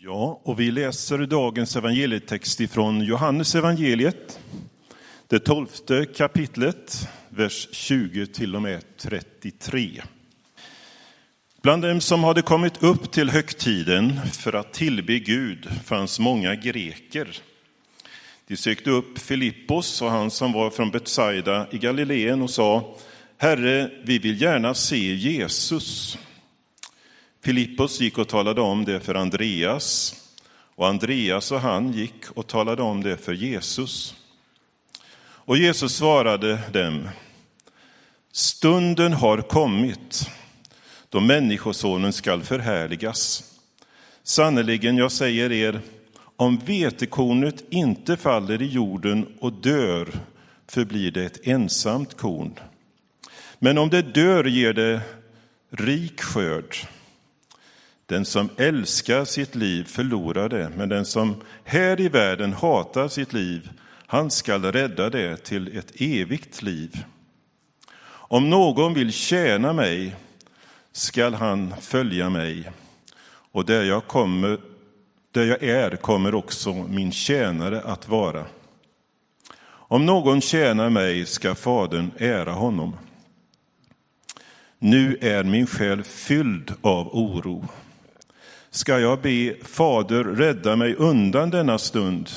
Ja, och vi läser dagens evangelietext ifrån Johannes evangeliet, det tolfte kapitlet, vers 20 till och med 33. Bland dem som hade kommit upp till högtiden för att tillbe Gud fanns många greker. De sökte upp Filippos och han som var från Betsaida i Galileen och sa, Herre, vi vill gärna se Jesus. Filippos gick och talade om det för Andreas och Andreas och han gick och talade om det för Jesus. Och Jesus svarade dem, stunden har kommit då Människosonen skall förhärligas. Sannerligen, jag säger er, om vetekornet inte faller i jorden och dör förblir det ett ensamt korn. Men om det dör ger det rik skörd. Den som älskar sitt liv förlorar det, men den som här i världen hatar sitt liv, han skall rädda det till ett evigt liv. Om någon vill tjäna mig skall han följa mig, och där jag, kommer, där jag är kommer också min tjänare att vara. Om någon tjänar mig ska Fadern ära honom. Nu är min själ fylld av oro. Ska jag be Fader rädda mig undan denna stund?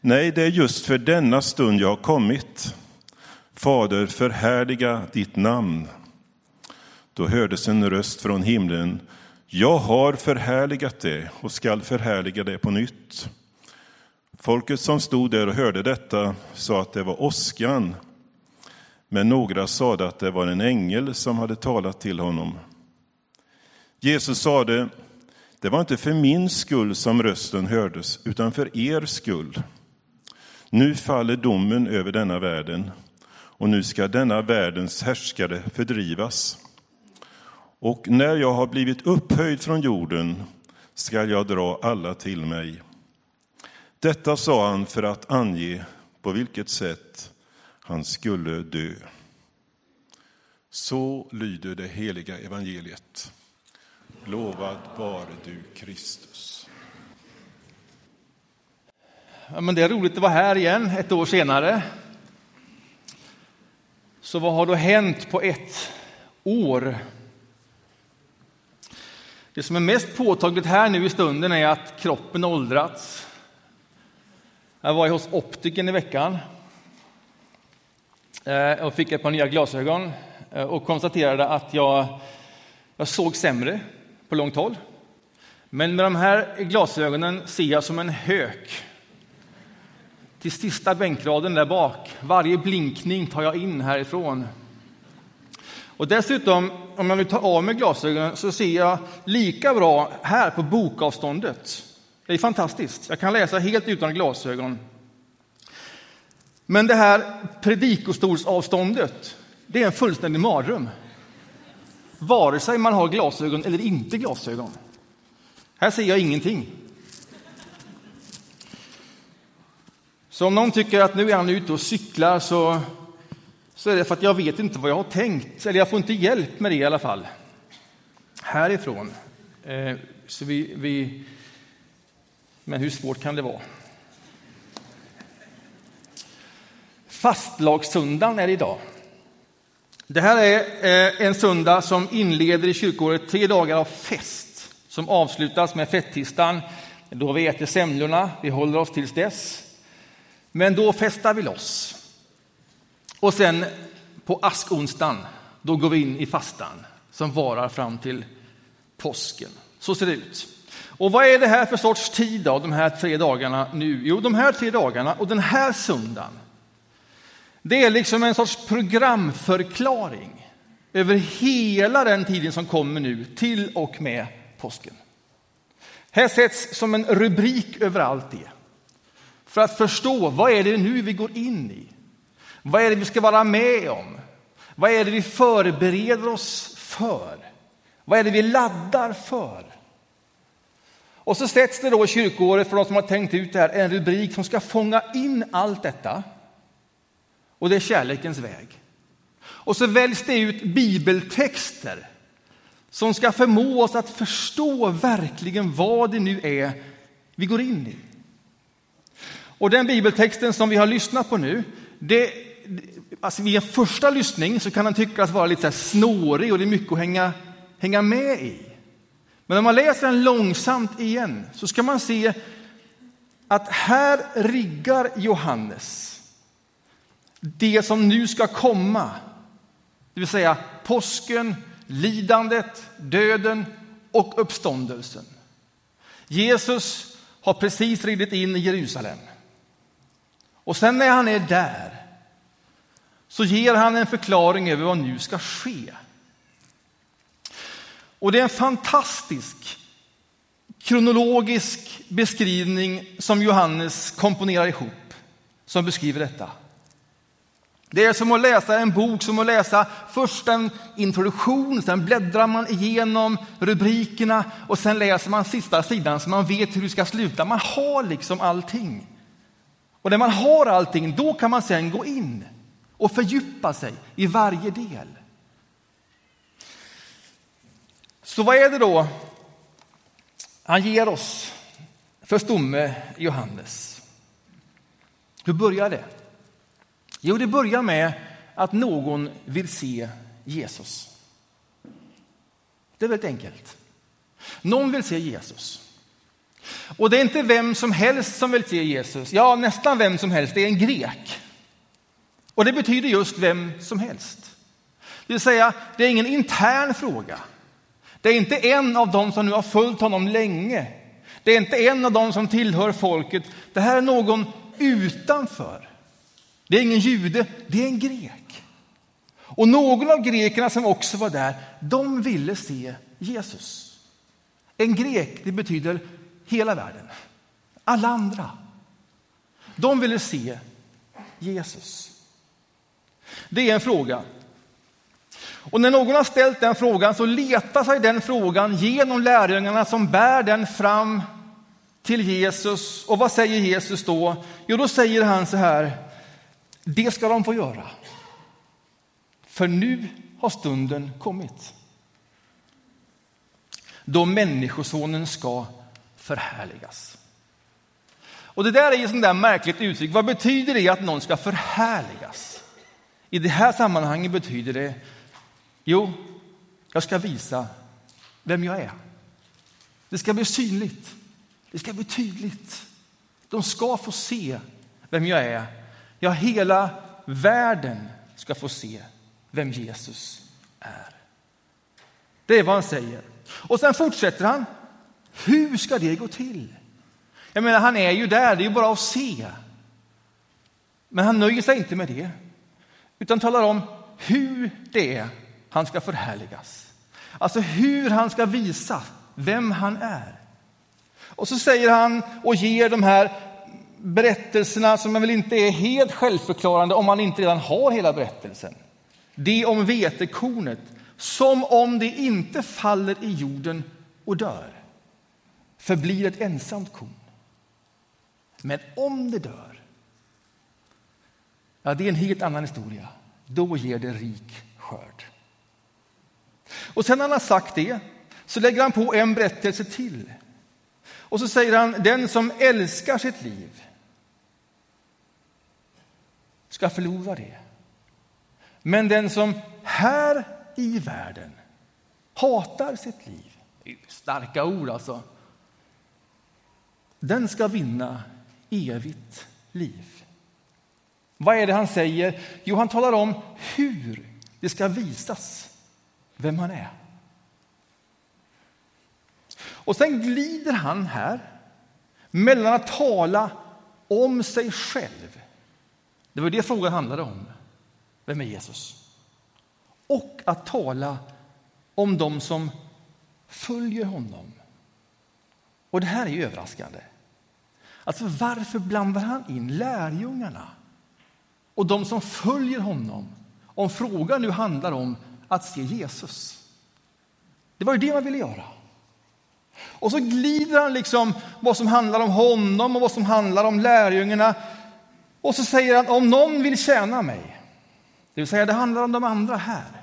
Nej, det är just för denna stund jag har kommit. Fader, förhärliga ditt namn. Då hördes en röst från himlen. Jag har förhärligat det och skall förhärliga det på nytt. Folket som stod där och hörde detta sa att det var åskan, men några sade att det var en ängel som hade talat till honom. Jesus sade, det var inte för min skull som rösten hördes, utan för er skull. Nu faller domen över denna världen, och nu ska denna världens härskare fördrivas. Och när jag har blivit upphöjd från jorden skall jag dra alla till mig. Detta sa han för att ange på vilket sätt han skulle dö. Så lyder det heliga evangeliet. Lovad vare du, Kristus. Ja, men det är roligt att vara här igen, ett år senare. Så vad har då hänt på ett år? Det som är mest påtagligt här nu i stunden är att kroppen åldrats. Jag var hos optiken i veckan eh, och fick ett par nya glasögon eh, och konstaterade att jag, jag såg sämre på långt håll. Men med de här glasögonen ser jag som en hök. Till sista bänkraden där bak. Varje blinkning tar jag in härifrån. Och dessutom, om jag nu tar av mig glasögonen så ser jag lika bra här på bokavståndet. Det är fantastiskt. Jag kan läsa helt utan glasögon. Men det här predikostolsavståndet, det är en fullständig mardröm. Vare sig man har glasögon eller inte glasögon. Här ser jag ingenting. Så om någon tycker att nu är han ute och cyklar så, så är det för att jag vet inte vad jag har tänkt. Eller jag får inte hjälp med det i alla fall. Härifrån. Eh, så vi, vi... Men hur svårt kan det vara? Fastlagssöndagen är idag. Det här är eh, en söndag som inleder i kyrkåret tre dagar av fest som avslutas med fettisdagen då vi äter semlorna, vi håller oss tills dess. Men då festar vi loss. Och sen på askonsdagen, då går vi in i fastan som varar fram till påsken. Så ser det ut. Och vad är det här för sorts tid då, de här tre dagarna nu? Jo, de här tre dagarna och den här söndagen det är liksom en sorts programförklaring över hela den tiden som kommer nu till och med påsken. Här sätts som en rubrik över allt det. För att förstå vad är det nu vi går in i? Vad är det vi ska vara med om? Vad är det vi förbereder oss för? Vad är det vi laddar för? Och så sätts det då i kyrkoåret för de som har tänkt ut det här en rubrik som ska fånga in allt detta och det är kärlekens väg. Och så väljs det ut bibeltexter som ska förmå oss att förstå verkligen vad det nu är vi går in i. Och den bibeltexten som vi har lyssnat på nu, det, alltså vid en första lyssning så kan den tyckas vara lite så snårig och det är mycket att hänga, hänga med i. Men om man läser den långsamt igen så ska man se att här riggar Johannes det som nu ska komma, det vill säga påsken, lidandet, döden och uppståndelsen. Jesus har precis ridit in i Jerusalem. Och sen när han är där så ger han en förklaring över vad nu ska ske. Och det är en fantastisk kronologisk beskrivning som Johannes komponerar ihop som beskriver detta. Det är som att läsa en bok, som att läsa först en introduktion, sen bläddrar man igenom rubrikerna och sen läser man sista sidan så man vet hur det ska sluta. Man har liksom allting. Och när man har allting, då kan man sen gå in och fördjupa sig i varje del. Så vad är det då han ger oss för stomme Johannes? Hur börjar det? Jo, det börjar med att någon vill se Jesus. Det är väldigt enkelt. Någon vill se Jesus. Och det är inte vem som helst som vill se Jesus. Ja, nästan vem som helst. Det är en grek. Och det betyder just vem som helst. Det vill säga, det är ingen intern fråga. Det är inte en av dem som nu har följt honom länge. Det är inte en av dem som tillhör folket. Det här är någon utanför. Det är ingen jude, det är en grek. Och någon av grekerna som också var där, de ville se Jesus. En grek, det betyder hela världen. Alla andra. De ville se Jesus. Det är en fråga. Och när någon har ställt den frågan så letar sig den frågan genom lärjungarna som bär den fram till Jesus. Och vad säger Jesus då? Jo, då säger han så här. Det ska de få göra. För nu har stunden kommit. Då Människosonen ska förhärligas. Och det där är ett sånt där märkligt uttryck. Vad betyder det att någon ska förhärligas? I det här sammanhanget betyder det, jo, jag ska visa vem jag är. Det ska bli synligt. Det ska bli tydligt. De ska få se vem jag är Ja, hela världen ska få se vem Jesus är. Det är vad han säger. Och sen fortsätter han. Hur ska det gå till? Jag menar, han är ju där, det är ju bara att se. Men han nöjer sig inte med det, utan talar om hur det är han ska förhärligas. Alltså hur han ska visa vem han är. Och så säger han och ger de här berättelserna som väl inte är helt självförklarande om man inte redan har hela berättelsen. Det om vetekornet, som om det inte faller i jorden och dör, förblir ett ensamt korn. Men om det dör, ja, det är en helt annan historia. Då ger det rik skörd. Och sen när han har sagt det så lägger han på en berättelse till. Och så säger han, den som älskar sitt liv ska förlora det. Men den som här i världen hatar sitt liv, starka ord alltså, den ska vinna evigt liv. Vad är det han säger? Jo, han talar om hur det ska visas vem han är. Och sen glider han här mellan att tala om sig själv det var det frågan handlade om. Vem är Jesus? Och att tala om dem som följer honom. Och det här är överraskande. Alltså varför blandar han in lärjungarna och de som följer honom om frågan nu handlar om att se Jesus? Det var ju det man ville göra. Och så glider han liksom vad som handlar om honom och vad som handlar om lärjungarna och så säger han, om någon vill tjäna mig, det vill säga det handlar om de andra här,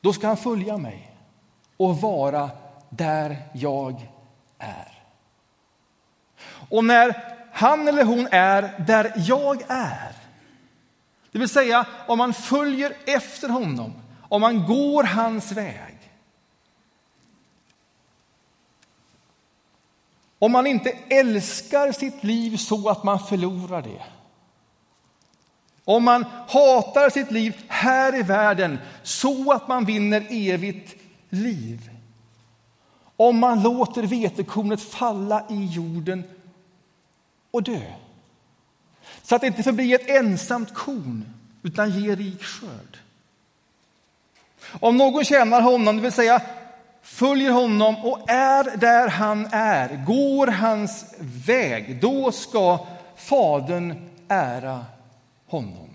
då ska han följa mig. och vara där jag är. Och när han eller hon är där jag är, det vill säga om man följer efter honom, om man går hans väg, Om man inte älskar sitt liv så att man förlorar det. Om man hatar sitt liv här i världen så att man vinner evigt liv. Om man låter vetekornet falla i jorden och dö. Så att det inte förblir ett ensamt korn utan ger rik skörd. Om någon tjänar honom, det vill säga följer honom och är där han är, går hans väg, då ska Fadern ära honom.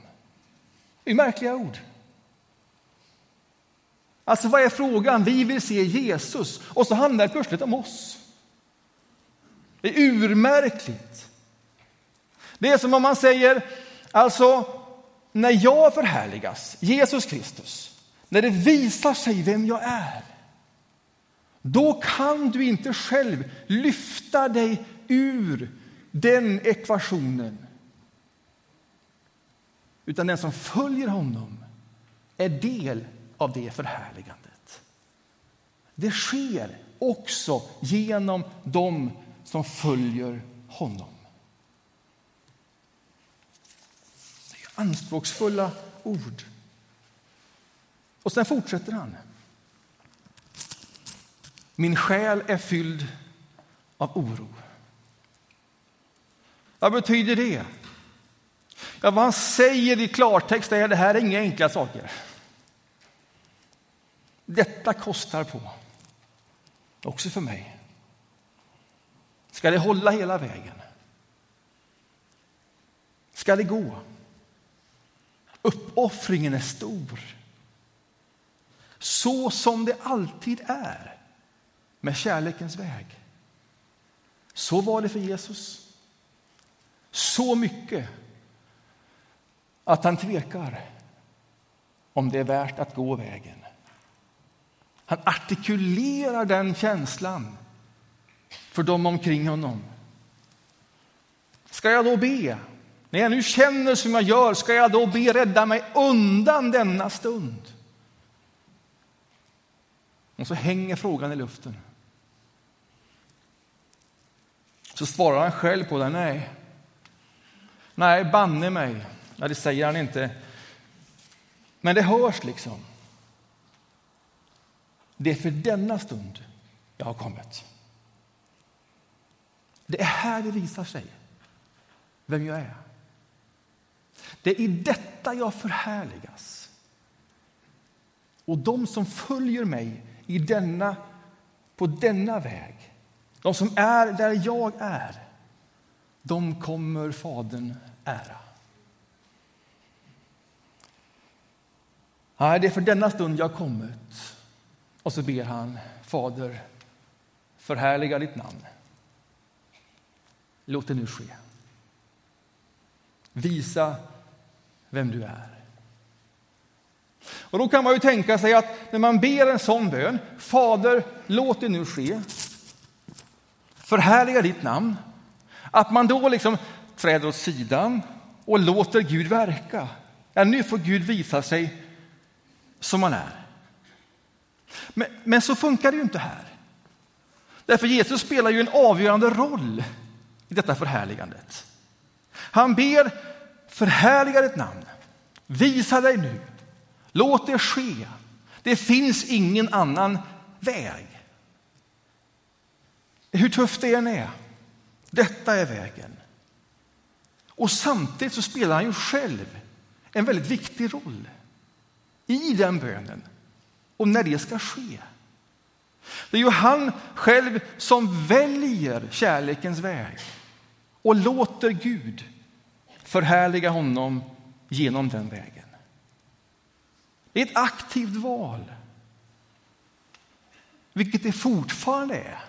Det är märkliga ord. Alltså vad är frågan? Vi vill se Jesus och så handlar det plötsligt om oss. Det är urmärkligt. Det är som om man säger, alltså när jag förhärligas, Jesus Kristus, när det visar sig vem jag är, då kan du inte själv lyfta dig ur den ekvationen. Utan den som följer honom är del av det förhärligandet. Det sker också genom dem som följer honom. Det är anspråksfulla ord. Och sen fortsätter han. Min själ är fylld av oro. Vad betyder det? Ja, vad han säger i klartext är att det här är inga enkla saker. Detta kostar på, också för mig. Ska det hålla hela vägen? Ska det gå? Uppoffringen är stor. Så som det alltid är med kärlekens väg. Så var det för Jesus. Så mycket att han tvekar om det är värt att gå vägen. Han artikulerar den känslan för dem omkring honom. Ska jag då be? När jag nu känner som jag gör, ska jag då be rädda mig undan denna stund? Och så hänger frågan i luften. Så svarar han själv på det. Nej, nej, banne mig. Ja, det säger han inte. Men det hörs liksom. Det är för denna stund jag har kommit. Det är här det visar sig vem jag är. Det är i detta jag förhärligas. Och de som följer mig i denna, på denna väg de som är där jag är, de kommer Fadern ära. Nej, det är för denna stund jag kommit. Och så ber han, Fader, förhärliga ditt namn. Låt det nu ske. Visa vem du är. Och Då kan man ju tänka sig att när man ber en sån bön, Fader, låt det nu ske Förhärliga ditt namn, att man då liksom träder åt sidan och låter Gud verka. Ja, nu får Gud visa sig som han är. Men, men så funkar det ju inte här. Därför Jesus spelar ju en avgörande roll i detta förhärligandet. Han ber förhärliga ditt namn. Visa dig nu. Låt det ske. Det finns ingen annan väg. Hur tufft det än är. Detta är vägen. Och samtidigt så spelar han ju själv en väldigt viktig roll i den bönen och när det ska ske. Det är ju han själv som väljer kärlekens väg och låter Gud förhärliga honom genom den vägen. Det är ett aktivt val, vilket det fortfarande är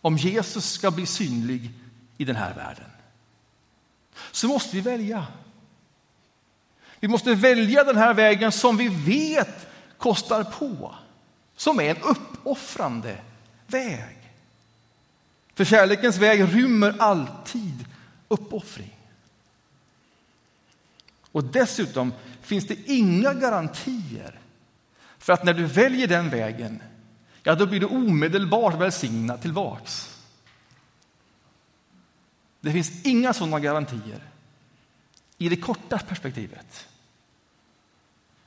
om Jesus ska bli synlig i den här världen, så måste vi välja. Vi måste välja den här vägen som vi vet kostar på, som är en uppoffrande väg. För kärlekens väg rymmer alltid uppoffring. Och dessutom finns det inga garantier för att när du väljer den vägen, ja då blir du omedelbart välsignad tillbaks. Det finns inga sådana garantier i det korta perspektivet.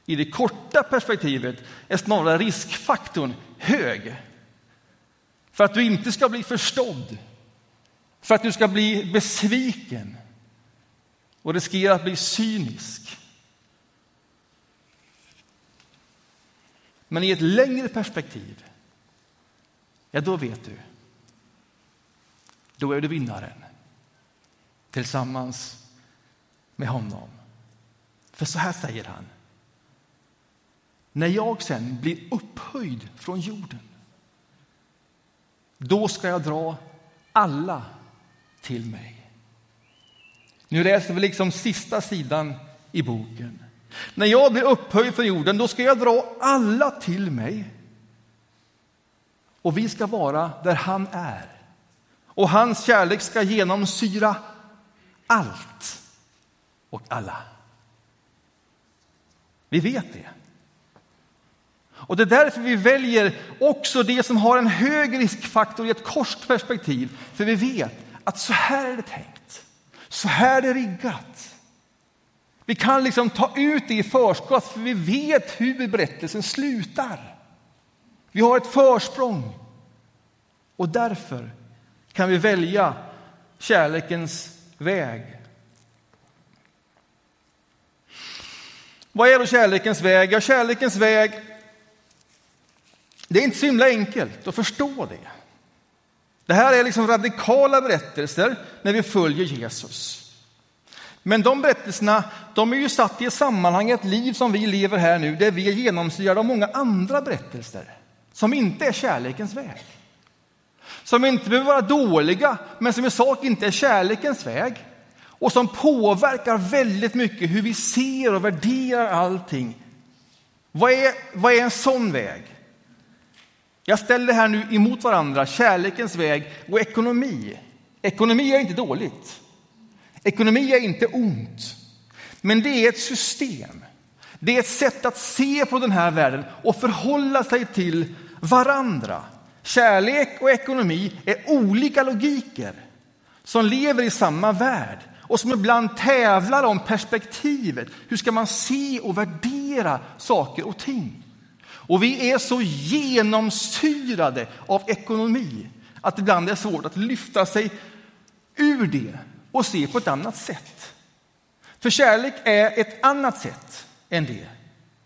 I det korta perspektivet är snarare riskfaktorn hög för att du inte ska bli förstådd, för att du ska bli besviken och riskera att bli cynisk. Men i ett längre perspektiv, ja då vet du. Då är du vinnaren tillsammans med honom. För så här säger han. När jag sen blir upphöjd från jorden, då ska jag dra alla till mig. Nu läser vi liksom sista sidan i boken. När jag blir upphöjd från jorden, då ska jag dra alla till mig. Och vi ska vara där han är. Och hans kärlek ska genomsyra allt och alla. Vi vet det. Och det är därför vi väljer också det som har en hög riskfaktor i ett kort perspektiv. För vi vet att så här är det tänkt. Så här är det riggat. Vi kan liksom ta ut det i förskott för vi vet hur berättelsen slutar. Vi har ett försprång. Och därför kan vi välja kärlekens väg. Vad är då kärlekens väg? Ja, kärlekens väg, det är inte så himla enkelt att förstå det. Det här är liksom radikala berättelser när vi följer Jesus. Men de berättelserna de är ju satt i ett sammanhang, ett liv som vi lever här nu, där vi är genomsyrade av många andra berättelser som inte är kärlekens väg. Som inte behöver vara dåliga, men som i sak inte är kärlekens väg. Och som påverkar väldigt mycket hur vi ser och värderar allting. Vad är, vad är en sån väg? Jag ställer det här nu emot varandra, kärlekens väg och ekonomi. Ekonomi är inte dåligt. Ekonomi är inte ont. Men det är ett system. Det är ett sätt att se på den här världen och förhålla sig till varandra. Kärlek och ekonomi är olika logiker som lever i samma värld och som ibland tävlar om perspektivet. Hur ska man se och värdera saker och ting? Och vi är så genomsyrade av ekonomi att ibland är det svårt att lyfta sig ur det och se på ett annat sätt. För kärlek är ett annat sätt än det.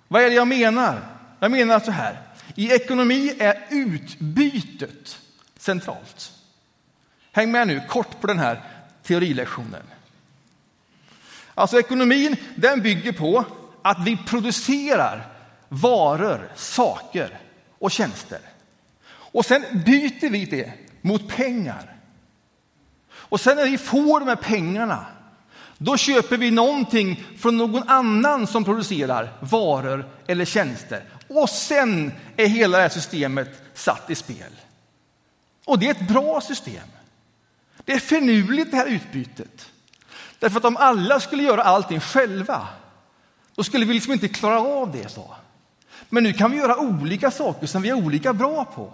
Vad är det jag menar? Jag menar så här. I ekonomi är utbytet centralt. Häng med nu kort på den här teorilektionen. Alltså ekonomin den bygger på att vi producerar varor, saker och tjänster. Och sen byter vi det mot pengar. Och sen när vi får de här pengarna, då köper vi någonting från någon annan som producerar varor eller tjänster. Och sen är hela det här systemet satt i spel. Och det är ett bra system. Det är finurligt det här utbytet. Därför att om alla skulle göra allting själva, då skulle vi liksom inte klara av det. så. Men nu kan vi göra olika saker som vi är olika bra på.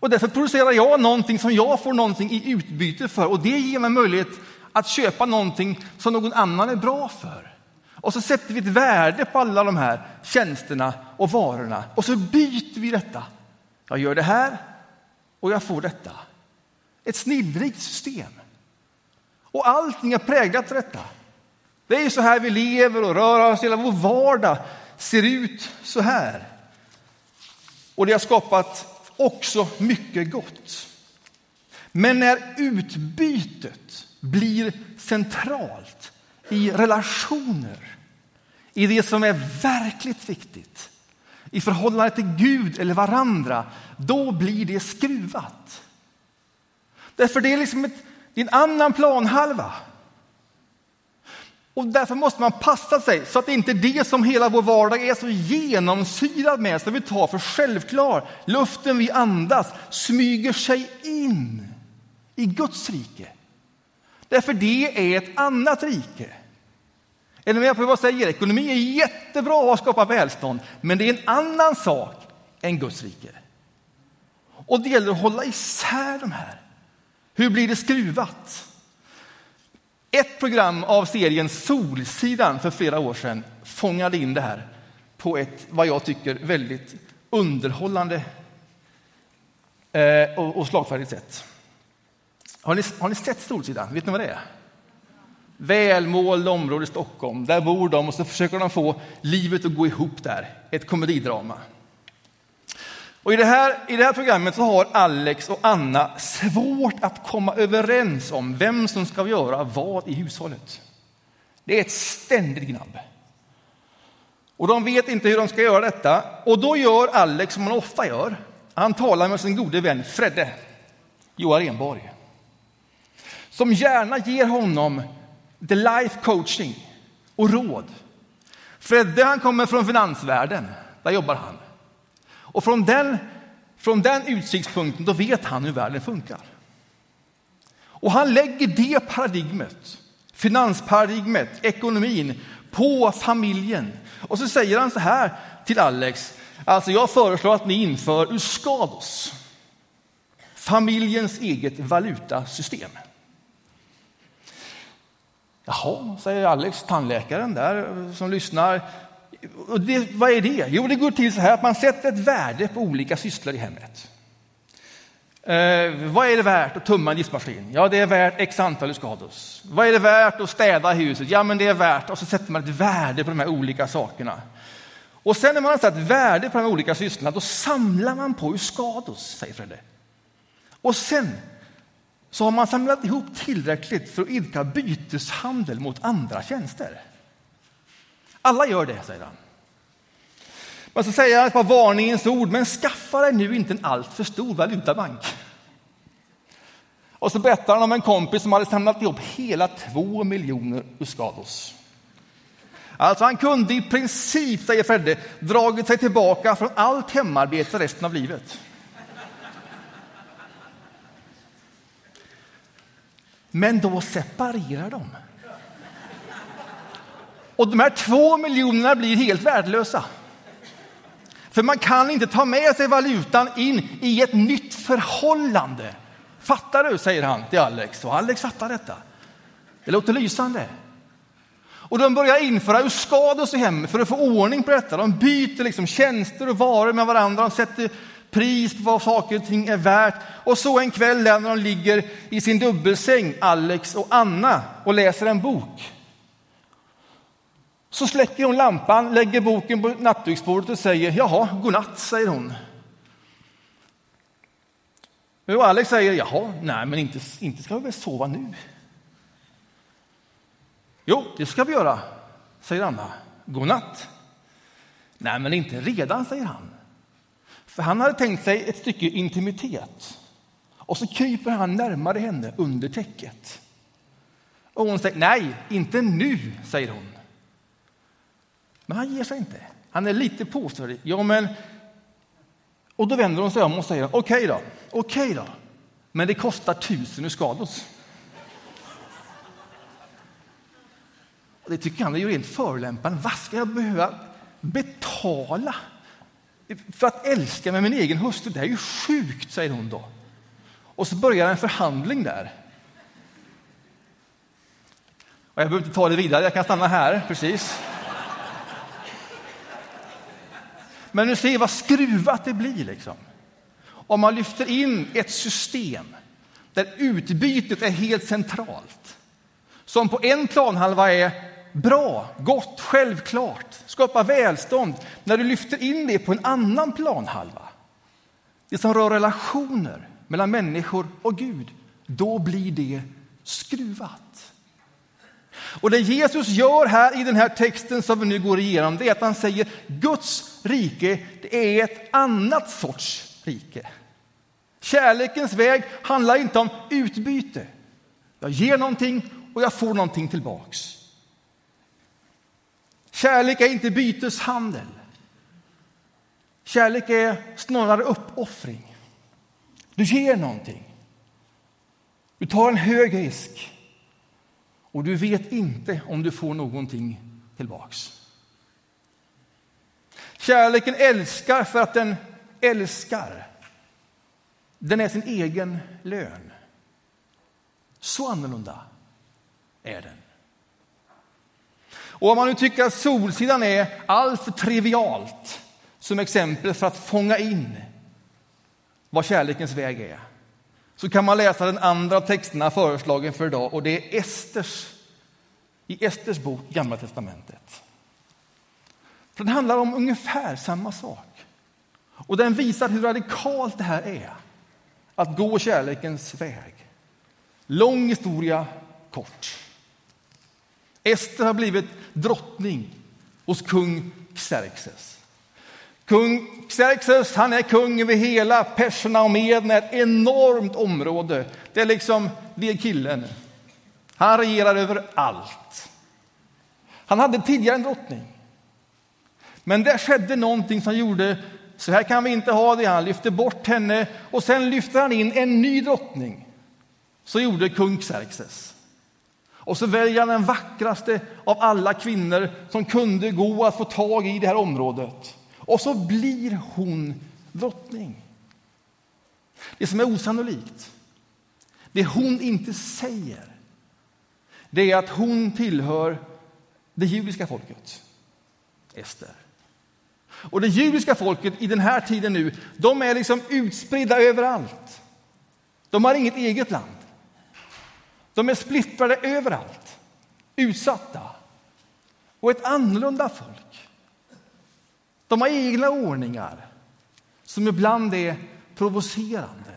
Och därför producerar jag någonting som jag får någonting i utbyte för och det ger mig möjlighet att köpa någonting som någon annan är bra för. Och så sätter vi ett värde på alla de här tjänsterna och varorna och så byter vi detta. Jag gör det här och jag får detta. Ett snillrikt system. Och allting är präglat av detta. Det är ju så här vi lever och rör oss. Hela vår vardag ser ut så här. Och det har skapat också mycket gott. Men när utbytet blir centralt i relationer, i det som är verkligt viktigt, i förhållande till Gud eller varandra, då blir det skruvat. Därför det är liksom ett, det är en annan planhalva. Och därför måste man passa sig så att det inte är det som hela vår vardag är så genomsyrad med, som vi tar för självklar. Luften vi andas smyger sig in i Guds rike. Därför det är ett annat rike. Är ni med på vad jag säger? Ekonomi är jättebra att skapa välstånd, men det är en annan sak än Guds rike. Och det gäller att hålla isär de här. Hur blir det skruvat? Ett program av serien Solsidan för flera år sedan fångade in det här på ett, vad jag tycker, väldigt underhållande eh, och slagfärdigt sätt. Har ni, har ni sett Solsidan? Vet ni vad det är? Välmålda område i Stockholm. Där bor de och så försöker de få livet att gå ihop där. Ett komedidrama. Och i, det här, I det här programmet så har Alex och Anna svårt att komma överens om vem som ska göra vad i hushållet. Det är ett ständigt gnabb. Och de vet inte hur de ska göra detta. Och då gör Alex som han ofta gör. Han talar med sin gode vän Fredde, Johan Renborg. Som gärna ger honom the life coaching och råd. Fredde han kommer från finansvärlden, där jobbar han. Och från den, från den utsiktspunkten då vet han hur världen funkar. Och han lägger det paradigmet, finansparadigmet, ekonomin, på familjen. Och så säger han så här till Alex, alltså jag föreslår att ni inför Uskados, familjens eget valutasystem. Jaha, säger Alex, tandläkaren där som lyssnar. Och det, vad är det? Jo, det går till så här att man sätter ett värde på olika sysslor i hemmet. Eh, vad är det värt att tumma en diskmaskin? Ja, det är värt x antal skados. Vad är det värt att städa huset? Ja, men det är värt... Och så sätter man ett värde på de här olika sakerna. Och sen när man har satt värde på de här olika sysslorna, då samlar man på skados, säger Fredde. Och sen så har man samlat ihop tillräckligt för att idka byteshandel mot andra tjänster. Alla gör det, säger han. Men så säger han ett par varningens ord, men skaffa dig nu inte en alltför stor valutabank. Och så berättar han om en kompis som hade samlat ihop hela två miljoner uskados. Alltså han kunde i princip, säger Fredde, dragit sig tillbaka från allt hemarbete resten av livet. Men då separerar de. Och de här två miljonerna blir helt värdelösa. För man kan inte ta med sig valutan in i ett nytt förhållande. Fattar du? säger han till Alex. Och Alex fattar detta. Det låter lysande. Och de börjar införa Euskados i hemmet för att få ordning på detta. De byter liksom tjänster och varor med varandra. De sätter pris på vad saker och ting är värt. Och så en kväll när de ligger i sin dubbelsäng, Alex och Anna, och läser en bok. Så släcker hon lampan, lägger boken på nattduksbordet och säger jaha, godnatt, säger hon. Och Alex säger jaha, nej men inte, inte ska vi väl sova nu? Jo, det ska vi göra, säger Anna. Godnatt. Nej, men inte redan, säger han. För han hade tänkt sig ett stycke intimitet. Och så kryper han närmare henne under täcket. Och hon säger nej, inte nu, säger hon. Men han ger sig inte. Han är lite påståelig. Ja, men... Och då vänder hon sig om och säger okej okay då, okej okay då. Men det kostar tusen skados. Det tycker han är ju rent förolämpande. Vad ska jag behöva betala för att älska med min egen hustru? Det är ju sjukt, säger hon då. Och så börjar en förhandling där. Och jag behöver inte ta det vidare, jag kan stanna här precis. Men nu ser vad skruvat det blir. Liksom. Om man lyfter in ett system där utbytet är helt centralt. Som på en planhalva är bra, gott, självklart, skapar välstånd. När du lyfter in det på en annan planhalva, det som rör relationer mellan människor och Gud, då blir det skruvat. Och det Jesus gör här i den här texten som vi nu går igenom, det är att han säger Guds rike, det är ett annat sorts rike. Kärlekens väg handlar inte om utbyte. Jag ger någonting och jag får någonting tillbaks. Kärlek är inte byteshandel. Kärlek är snarare uppoffring. Du ger någonting. Du tar en hög risk och du vet inte om du får någonting tillbaks. Kärleken älskar för att den älskar. Den är sin egen lön. Så annorlunda är den. Och om man nu tycker att Solsidan är alltför trivialt som exempel för att fånga in vad kärlekens väg är så kan man läsa den andra texterna föreslagen för idag och det är Esters, i Esters bok Gamla testamentet. För den handlar om ungefär samma sak. Och den visar hur radikalt det här är att gå kärlekens väg. Lång historia, kort. Ester har blivit drottning hos kung Xerxes. Kung Xerxes han är kung över hela Perserna och Medna, ett enormt område. Det är liksom, det är killen. Han regerar över allt. Han hade tidigare en drottning. Men det skedde någonting som gjorde så här kan vi inte ha det. Han lyfte bort henne och sen lyfte han in en ny drottning. Så gjorde kung Xerxes. Och så väljer han den vackraste av alla kvinnor som kunde gå att få tag i det här området. Och så blir hon drottning. Det som är osannolikt, det hon inte säger, det är att hon tillhör det judiska folket, Ester. Och det judiska folket i den här tiden nu, de är liksom utspridda överallt. De har inget eget land. De är splittrade överallt, utsatta. Och ett annorlunda folk. De har egna ordningar som ibland är provocerande.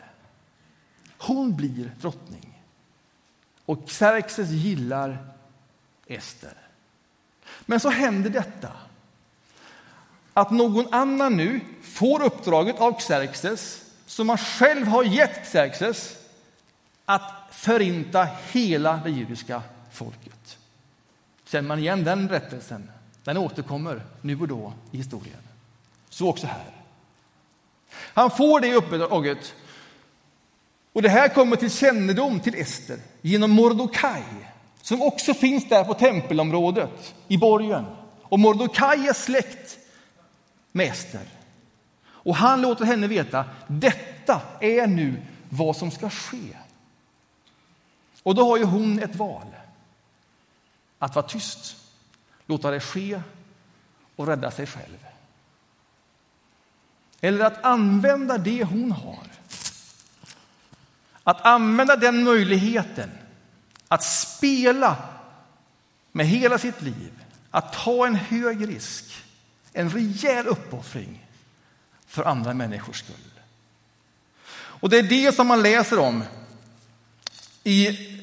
Hon blir drottning. Och Xerxes gillar Ester. Men så händer detta att någon annan nu får uppdraget av Xerxes som man själv har gett Xerxes att förinta hela det judiska folket. Känner man igen den berättelsen? Den återkommer nu och då i historien. Så också här. Han får det uppdraget. Och det här kommer till kännedom till Ester genom Mordokaj som också finns där på tempelområdet i borgen. Och Mordokaj är släkt med Ester. Och han låter henne veta detta är nu vad som ska ske. Och då har ju hon ett val. Att vara tyst, låta det ske och rädda sig själv. Eller att använda det hon har. Att använda den möjligheten att spela med hela sitt liv, att ta en hög risk, en rejäl uppoffring för andra människors skull. Och det är det som man läser om i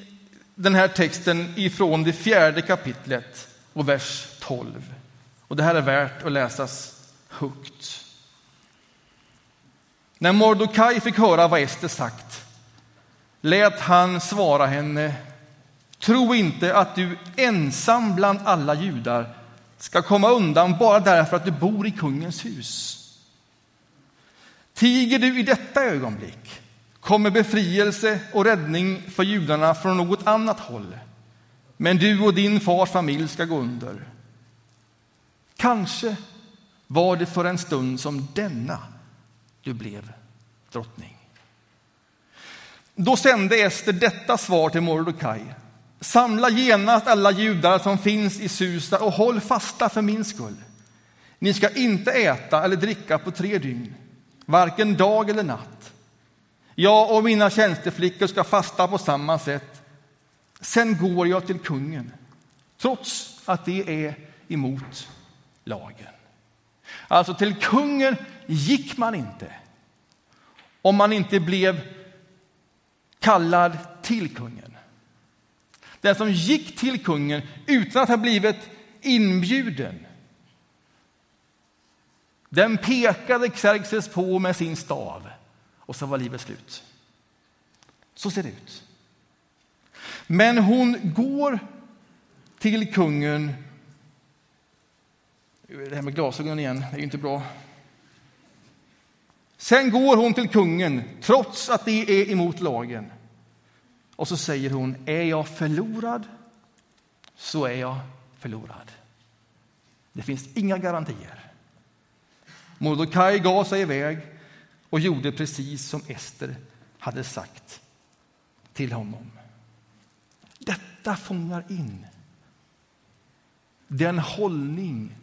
den här texten ifrån det fjärde kapitlet och vers 12. Och det här är värt att läsas högt. När Mordokaj fick höra vad Ester sagt lät han svara henne Tro inte att du ensam bland alla judar ska komma undan bara därför att du bor i kungens hus. Tiger du i detta ögonblick kommer befrielse och räddning för judarna från något annat håll. Men du och din fars familj ska gå under. Kanske var det för en stund som denna du blev drottning. Då sände Ester detta svar till Mordokaj. Samla genast alla judar som finns i Susa och håll fasta för min skull. Ni ska inte äta eller dricka på tre dygn, varken dag eller natt. Jag och mina tjänsteflickor ska fasta på samma sätt. Sen går jag till kungen, trots att det är emot lagen. Alltså, till kungen gick man inte om man inte blev kallad till kungen. Den som gick till kungen utan att ha blivit inbjuden den pekade Xerxes på med sin stav och så var livet slut. Så ser det ut. Men hon går till kungen Det här med glasögonen igen, det är ju inte bra. Sen går hon till kungen, trots att det är emot lagen. Och så säger hon, är jag förlorad så är jag förlorad. Det finns inga garantier. Mordecai gav sig iväg och gjorde precis som Ester hade sagt till honom. Detta fångar in den hållning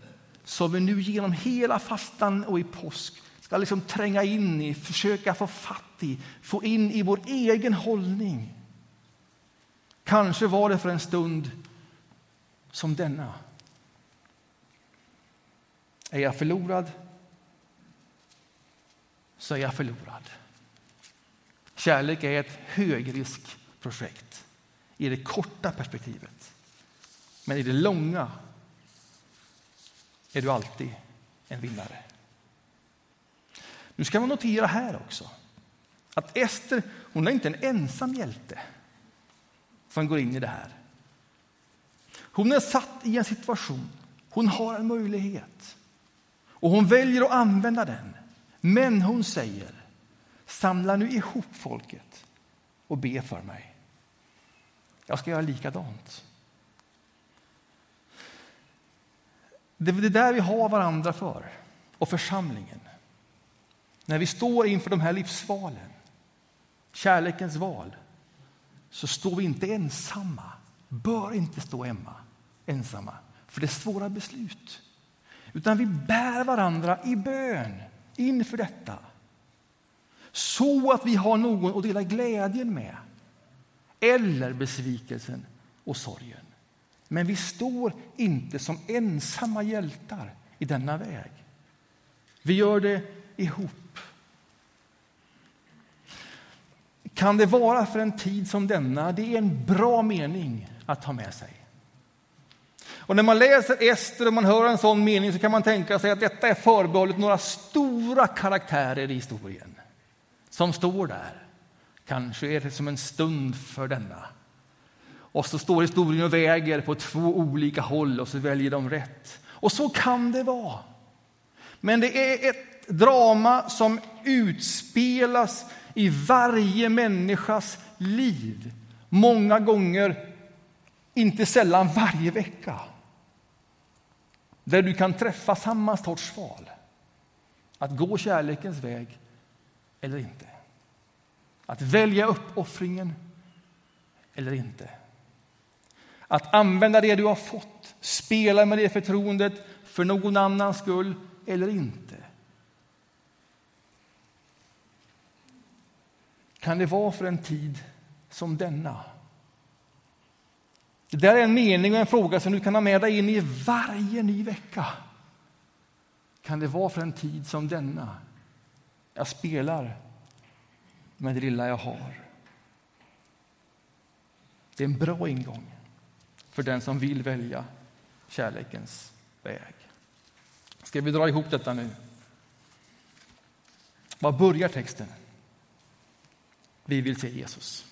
som vi nu genom hela fastan och i påsk ska liksom tränga in i, försöka få fatt i, få in i vår egen hållning. Kanske var det för en stund som denna. Är jag förlorad så är jag förlorad. Kärlek är ett högriskprojekt i det korta perspektivet. Men i det långa är du alltid en vinnare. Nu ska man notera här också att Ester hon är inte en ensam hjälte som går in i det här. Hon är satt i en situation, hon har en möjlighet och hon väljer att använda den. Men hon säger, samla nu ihop folket och be för mig. Jag ska göra likadant. Det är det där vi har varandra för, och församlingen. När vi står inför de här livsvalen, kärlekens val, så står vi inte ensamma, bör inte stå Emma, ensamma, för det är svåra beslut. Utan vi bär varandra i bön inför detta. Så att vi har någon att dela glädjen med, eller besvikelsen och sorgen. Men vi står inte som ensamma hjältar i denna väg. Vi gör det ihop. Kan det vara för en tid som denna? Det är en bra mening att ha med sig. Och när man läser Ester och man hör en sån mening så kan man tänka sig att detta är förbehållet några stora karaktärer i historien som står där. Kanske är det som en stund för denna. Och så står historien och väger på två olika håll och så väljer de rätt. Och så kan det vara. Men det är ett drama som utspelas i varje människas liv. Många gånger, inte sällan varje vecka. Där du kan träffa samma sorts val. Att gå kärlekens väg eller inte. Att välja uppoffringen eller inte. Att använda det du har fått, spela med det förtroendet för någon annans skull eller inte. Kan det vara för en tid som denna? Det där är en mening och en fråga som du kan ha med dig in i varje ny vecka. Kan det vara för en tid som denna? Jag spelar med det lilla jag har. Det är en bra ingång för den som vill välja kärlekens väg. Ska vi dra ihop detta nu? Var börjar texten? Vi vill se Jesus.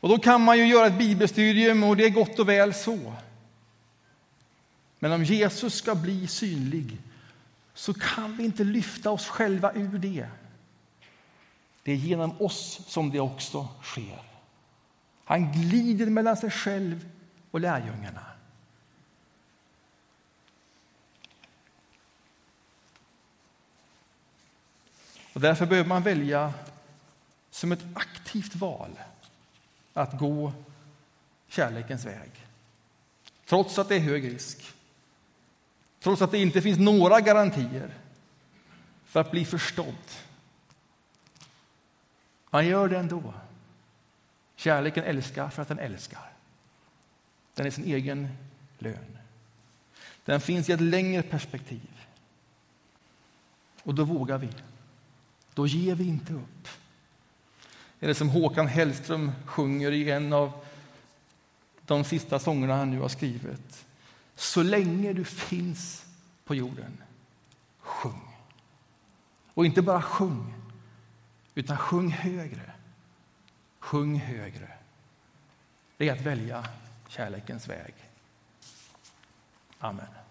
Och då kan man ju göra ett bibelstudium och det är gott och väl så. Men om Jesus ska bli synlig så kan vi inte lyfta oss själva ur det. Det är genom oss som det också sker. Han glider mellan sig själv och lärjungarna. Och därför behöver man välja som ett aktivt val att gå kärlekens väg. Trots att det är hög risk. Trots att det inte finns några garantier för att bli förstådd. Man gör det ändå. Kärleken älskar för att den älskar. Den är sin egen lön. Den finns i ett längre perspektiv. Och då vågar vi. Då ger vi inte upp. Eller som Håkan Hellström sjunger i en av de sista sångerna han nu har skrivit. Så länge du finns på jorden, sjung. Och inte bara sjung, utan sjung högre. Sjung högre. Det är att välja kärlekens väg. Amen.